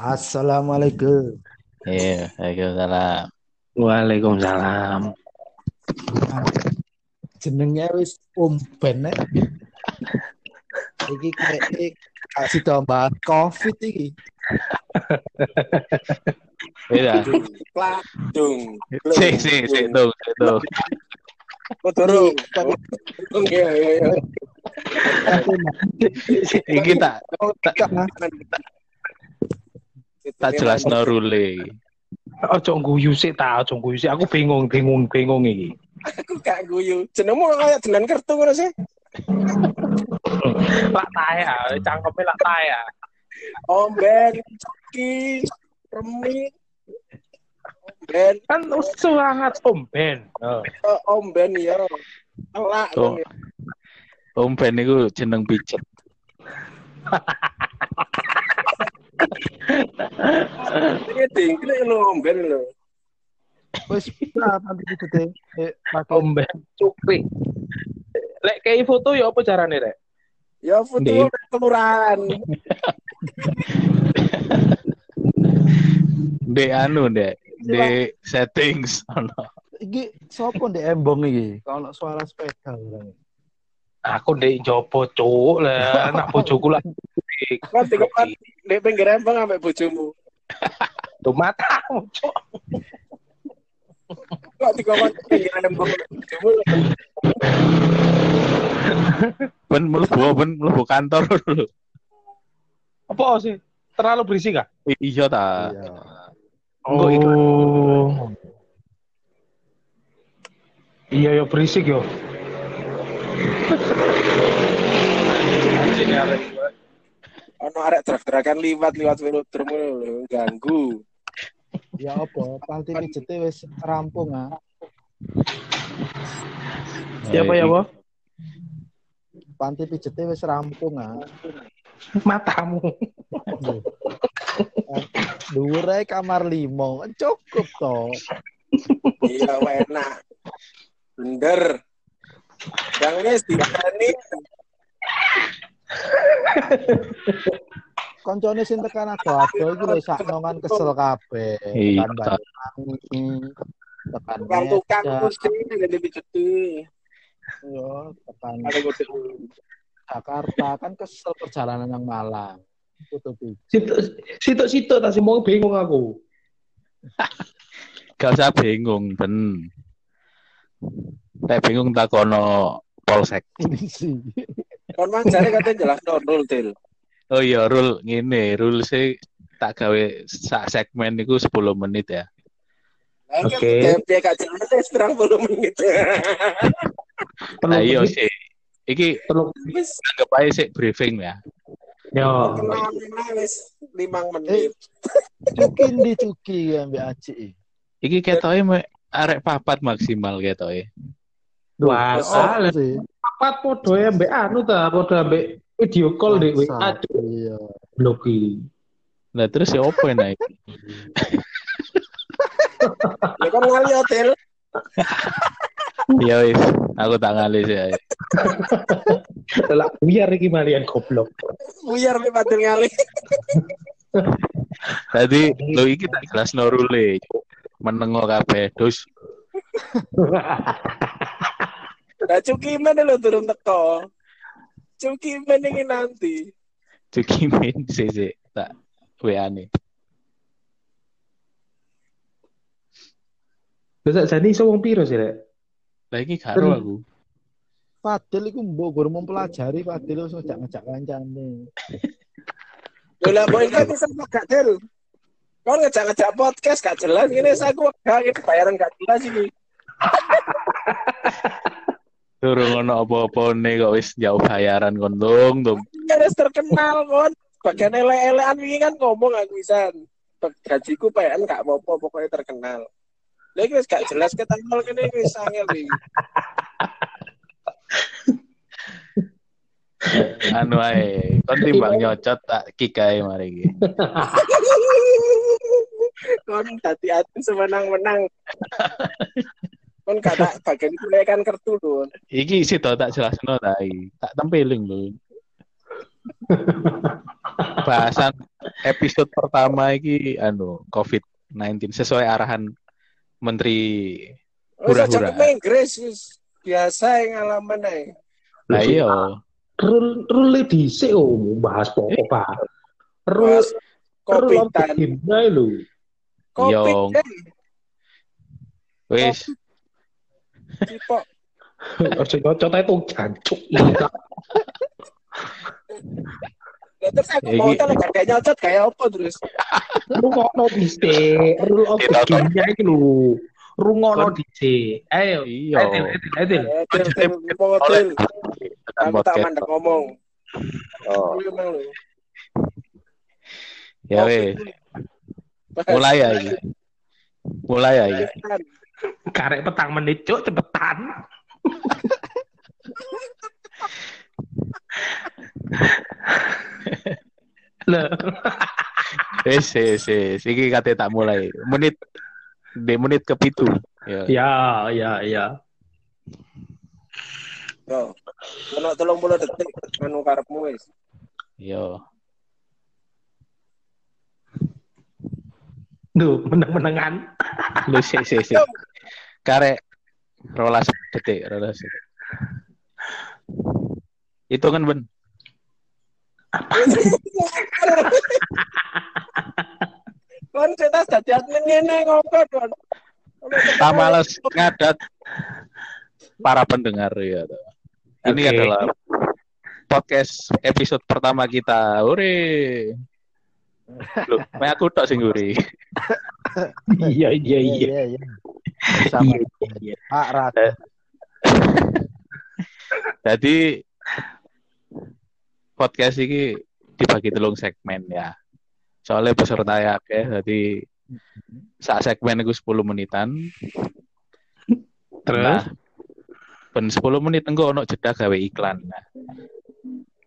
Assalamualaikum. Iya, Waalaikumsalam. Waalaikumsalam. Jenenge wis umben nek. Iki kayak kasih tambah Covid iki. Beda. Pladung. Si, si, si, tuh, si, tuh. Oh, turun. Turun, Iya, iya, iya. Iki tak tak jelas no rule. Ojo guyu sih ta, ojo guyu sih. Aku bingung, bingung, bingung iki. Aku gak guyu. Jenengmu kayak jeneng kertu ngono sih. Lak tae ah, cangkeme lak tae ah. Omben, coki, remi. Omben, Kan sangat omben. Oh. oh, omben ya. Elak. Tuh. Om Ben iku jeneng pijet. Ini dingklik lo omben lo. Wis nanti dite eh pakai Omben cupik. Lek kayak foto ya apa carane rek? Ya foto Di- kelurahan. Di anu, Dek. Di settings. ono. iki sopo ndek embong iki? Kalau suara sepeda orang. Aku ndek jopo cuk lah, anak bojoku lah. Kan tiga kan di pinggir embang ambek bojomu. Tuh ambek bojomu. Ben mlebu ben mlebu kantor dulu. Apa sih? Terlalu berisik ah? Iya ta. Iya. Oh. Iya ya berisik yo. Ono arek truk-trukan liwat liwat velodrome lho, ganggu. Ya apa? Panti pijete wis rampung ah. Siapa ya, Bo? Panti pijete wis rampung ah. Matamu. Dhuwure kamar limo cukup to. Iya, enak. Bener. Yang wis dikani Koncone sing tekan ado-ado iki lho sakno kan kesel kabeh. Iya, Tekan. Banyuwangi, tekan Medan, mesti ngene pijeti. yo, tekan. Jakarta kan kesel perjalanan yang Malang. Kudu pi- Situ-situ tak sih mau bingung aku. Gak usah bingung, Ben. Nek bingung takono polsek. Kon mang jare katanya jelas nol til. Oh iya, rule ngene, rule sih tak gawe sak segmen iku 10 menit ya. Oke. Oke. Kayak jelas wis 30 menit. Nah iya sih. Iki Perlu anggap aja sih briefing ya. yo. wis 5 menit. Cuki ndi cuki ambek Aji. Iki ketoke arek papat maksimal ketoke. Wah, Oh, salah. sih. Papat podo ya mbek anu ta, podo mbek video call di WA. Iya. bloki. Nah terus ya opo enak iki? Ya kan ngali hotel. Ya wis, aku tak ngali sih. ae. Lah biar iki malian goblok. Buyar nih patil ngali. Tadi lo iki tak jelas no rule. Menengo kabeh dus Nah cuki men lo turun teko. Cuki men ini nanti. cukimin sih sih tak WA nih. Terus jadi iso wong piro sih, Rek? Lagi karo aku. Fadil iku mbok gur mempelajari Fadil wis ngejak-ngejak kancane. Lho lah boy kan bisa gak del. Kau ngejak-ngejak podcast gak jelas gini saya gua gak ini bayaran gak jelas ini. Durung ono apa-apa nih kok wis jauh bayaran kon dong. Harus terkenal kon. Bagian ele-elean ini kan ngomong aku bisa. Gajiku bayaran gak apa-apa pokoknya terkenal. Lagi wis gak jelas ketanggal kene wis angel iki. Anu ae, kon timbang nyocot tak kikai mari iki. Kon hati-hati semenang-menang. Kon kata bagian kuliah kan kertu tuh. Iki sih tau tak jelasno ta iki. Tak tempeling lho. Bahasan episode pertama iki anu COVID-19 sesuai arahan Menteri Hura-hura. ke Inggris wis biasa yang ngalaman ae. Lah iya. Rule rule dhisik oh bahas pokok Pak. Rule Mas rule Kopitan. gimana lho. Covid deh. Wis Cipok. Ojo nyocot itu jancuk. Lah terus aku Ya, mau gak kayak nyocot kayak apa terus? Rungono dhisik. Rule of the Tidak, game iki lho. Rungono dhisik. Ayo. iya. Edil, edil, edil. Eh. Aku tak mandek ngomong. Oh, Lu lu. ya weh, mulai ya. Mulai ya. Karek petang menit cuk cepetan. Lah, Wis, wis, wis. Iki kate tak mulai. Menit di menit ke pitu. Ya. ya, ya, ya. Yo. Ono 30 detik anu karepmu wis. Yo. Duh, meneng-menengan. Lu sik sik sik. Karek rolas detik, rolas detik. Itu kan ben. Kon cetas dadi admin ngene ngopo, Don? Tak males ngadat para pendengar ya. Ini Oke. adalah podcast episode pertama kita. Ore. Loh, aku tok sing nguri. Iya, iya, iya. Iya iya sama. Pak Rat Jadi podcast ini dibagi telung segmen ya. Soalnya peserta ya, oke. Jadi saat segmen itu 10 menitan. Terus? Nah, ben 10 menit engko ono jeda gawe iklan. Nah,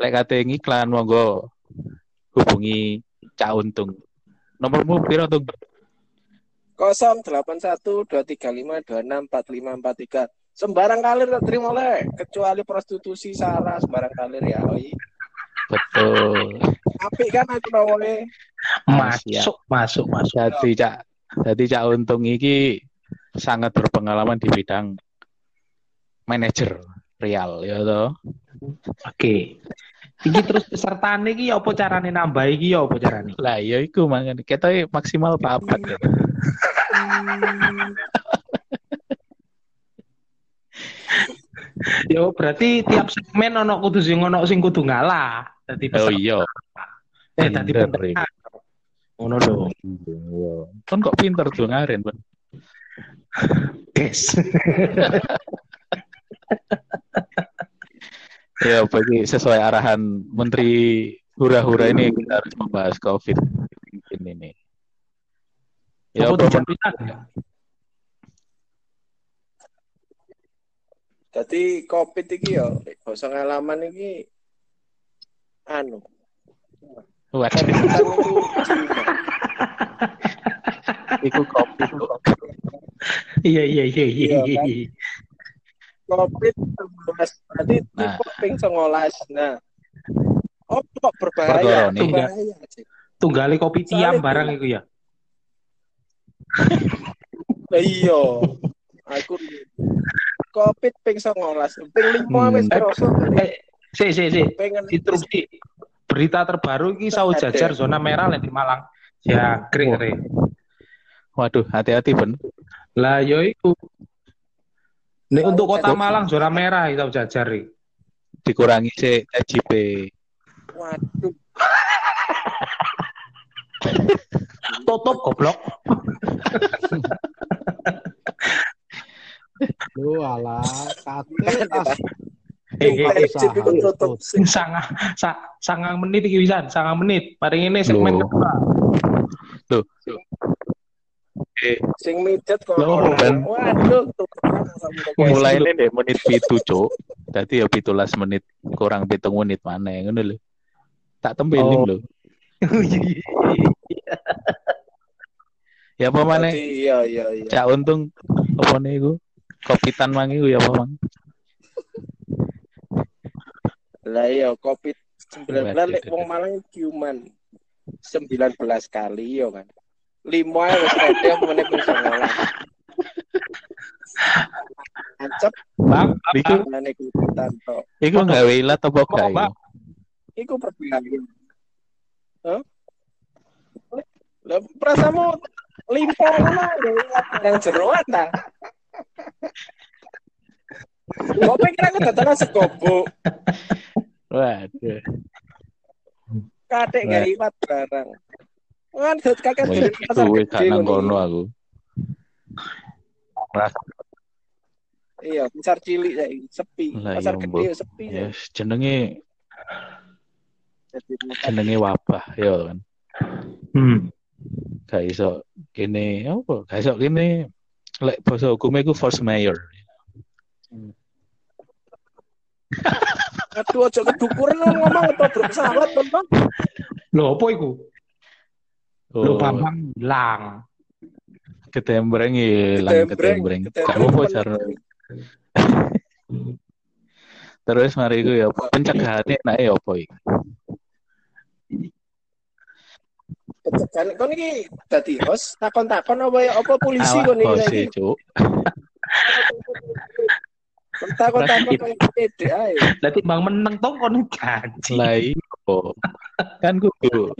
lek kate ngiklan monggo hubungi Cak Untung. Nomormu piro tuh? 081235264543. Sembarang kalir tak terima oleh kecuali prostitusi sara sembarang kalir ya. Oi. Betul. Apik kan aku nawone. Masuk, masuk, masuk. Jadi Cak jadi Cak Untung iki sangat berpengalaman di bidang manajer real ya toh. Oke. Iki terus pesertane iki ya apa carane nambah iki ya apa carane? Lah ya iku mangan kita maksimal papat ya. Ya berarti tiap segmen ono kudu sing ono sing kudu ngalah. Dadi Oh iya. Eh dadi bener, pendengar. Ngono dong. Iya. Kan kok pinter tuh ngaren, Bang. Guys. Ya, bagi sesuai arahan Menteri Hura-Hura ini kita harus membahas COVID ini. Ya, Apa tujuan kita? Jadi Covid iki yo basa ngalaman iki anu. Waduh, Kita niku Cina. iku COVID. Iya iya iya iya. Iya, iya. Covid 19 berarti Nah. tipe ping 19. Nah. Oh, kok berbahaya? Nih. Berbahaya. Cik. Tunggale kopi tiam Soalnya barang iku ya. Iya. Aku Covid ping 19. Ping 5 wis Hmm. kerasa. Eh, si si si. Pengen Interupsi. Berita terbaru iki saus jajar zona merah di Malang. Ya, krik re. Waduh, hati-hati, Ben. Lah yo iku. Nek untuk kota Malang zona merah itu jajar iki. Dikurangi si TJP. Waduh. Tutup goblok. lu ala kate tas Hehehe. Chip iku tutup sih. Sangang sa, sangang menit iki wisan, sangang menit. Mari ini segmen kedua. Tuh. Sing mijet kok. Loh, Ben. Waduh, mulai lho. deh menit pitu, Cuk. Dadi ya 17 menit kurang pitung menit mana ngono lho. Tak tembelin Oh. lho. Ya apa mana? Jadi, Iya, iya, iya. Cak untung apa nih iku? Kopitan mang iku ya apa mang? Lah iya Covid 19 Waduh, lek waduh. wong Malang ciuman. 19 kali yo kan. Lima ya wis pede apa meneh ping 19. Ancep Bang, Iku meneh ikutan tok. iku gawe ilat apa gak iku? Iku perbedaan. Hah? Lah limpo ngono yang jeroan ta. Kok pikir aku datang segobo, Waduh. kadek gak liwat barang. Kan kakek Wih, di pasar gede nang ngono. kono aku. Ras Iya, pasar cilik saiki sepi. Lah, Pasar iya, gede Mbok. ya sepi. ya. yes, jenenge jenenge wabah ya kan. Hmm. Gak iso kene apa? Gak iso kene lek basa hukum iku force mayor. Aduh, aja kedukuran ngomong ketobrak pesawat, Bang. Lho, apa iku? Oh, Bambang hilang. ketembreng ilang ketembreng. Gak apa jar. Terus mari iku ya pencegahannya enak ya apa iki? Pencegahan kon iki dadi host takon-takon apa ya apa polisi kon iki bose, saiki. Cuk. Kon takon-takon koyo pede ae. Lah timbang meneng to kon gaji. Lah iya. Kan kudu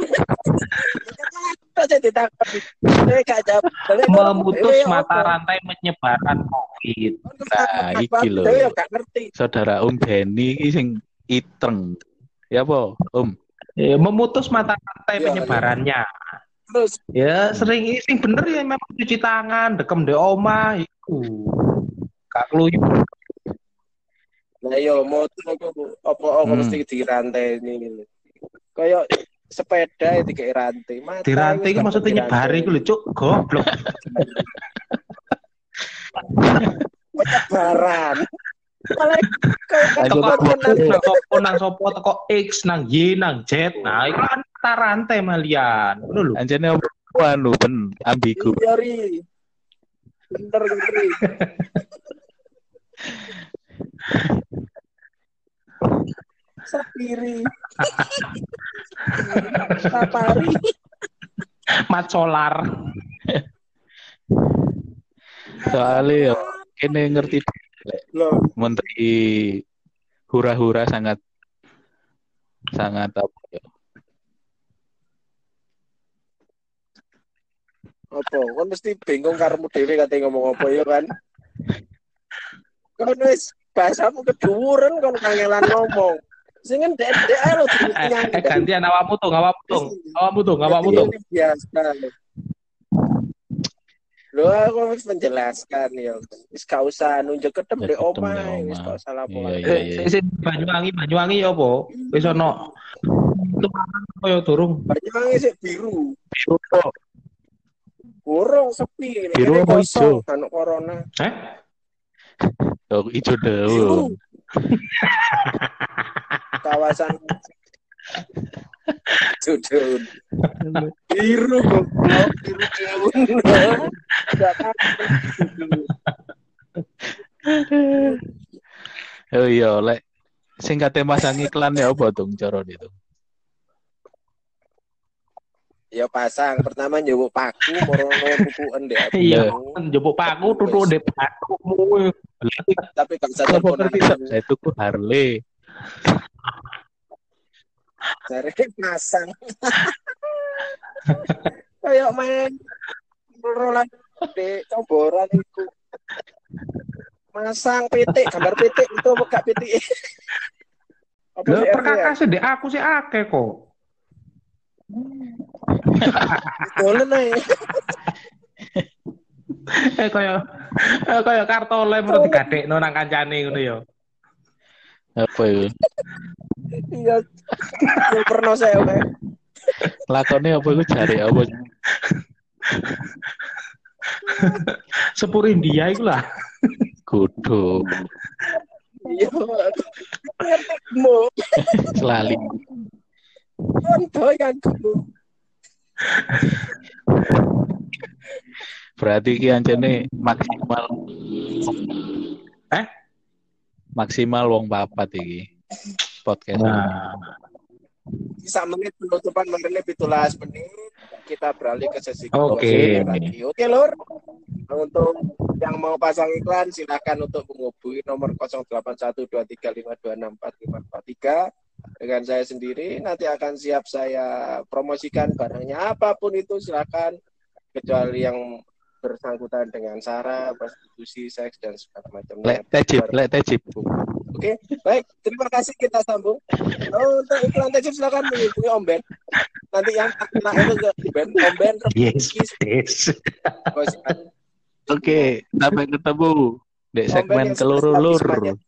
Eh gak jawab. Balik kon, Memutus mata rantai penyebaran COVID. Nah, iki lho. Saudara Om Benny iki sing iteng. Ya apa, Om? Ya, memutus mata rantai penyebarannya. Terus Ya sering sing bener ya memang cuci tangan, dekem di omah iku. Gak keluyup. Nah yo motor aku apa apa Hmm. mesti dirantai ini. Kayak sepeda ya dikei rantai. Mata Dirantai iku iku gak maksudnya nyebari iku lho, Cuk. Goblok. Penyebaran. Malah kayak Ayo, Teko Pak. nang sopo nang sopo teko X nang Y nang Z. Nah, iku kan rantai malian. Ngono lho. Anjene apa anu ben ambigu. Yori. Bener ngeri. Sapiri. Sapari. Mat solar. Soalnya ya kene ngerti Loh, menteri hura-hura sangat sangat apa ya? apa? Kan mesti bingung karemu dhewe kate ngomong apa ya kan? Kan wis bahasamu keduren kon kangelan ngomong. Sing ndek-ndek ae lho Eh, eh gantian awakmu tuh, awakmu tuh. Awakmu tuh, awakmu tuh. Biasa. Lo aku harus menjelaskan ya. Wis gak usah nunjuk ketemu di omah, di wis gak usah laporan. Iya, iya. Eh, sing Banyuwangi, Banyuwangi ya apa? Wis ono tumpahan kaya durung. Banyuwangi sih biru. Biru Kurung sepi. Biru Ini apa kosong, Anu corona. Eh? Oh, ijo Biru. Kawasan Judul. Biru goblok, biru. Oh iya, lek sing kate masang iklan ya apa dong cara itu? Ya pasang pertama njupuk paku morono tukuken deh. Iya, njupuk paku tutuk ndek pakumu. Tapi gak bisa Apa teleponan. saya tuku Harley. Jare pasang. Kayak main rolan di comboran itu. Masang PT, gambar PT itu apa gak PT? Apa ya? perkakas ndek aku sih akeh kok. Dolen ae. Eh kaya eh kaya kartole menurut digadekno nang kancane ngono ya. Apa itu? Iya. Yo pernah saya oke. Lakone apa iku jare apa? Sepur India iku lah. Kudu Iya. Ngerti mo. selali. Konco kan dulu. Berarti ki ancene maksimal Eh? maksimal wong papat iki podcast. Nah, Sisa menit penutupan mengenai pitulas menit. Kita beralih ke sesi kedua lagi. Oke, Lur. Untuk yang mau pasang iklan silakan untuk menghubungi nomor 081235264543 dengan saya sendiri nanti akan siap saya promosikan barangnya apa pun itu silakan kecuali yang bersangkutan dengan sara, prostitusi, seks dan segala macamnya. Lek tejip, lek. Oke, baik. Terima kasih kita sambung. Oh, untuk iklan tejip silakan menghubungi Om Ben. Nanti yang kena itu ke Ben, Om Ben. Yes, yes. Oke, sampai ketemu. Dek Ben segmen yang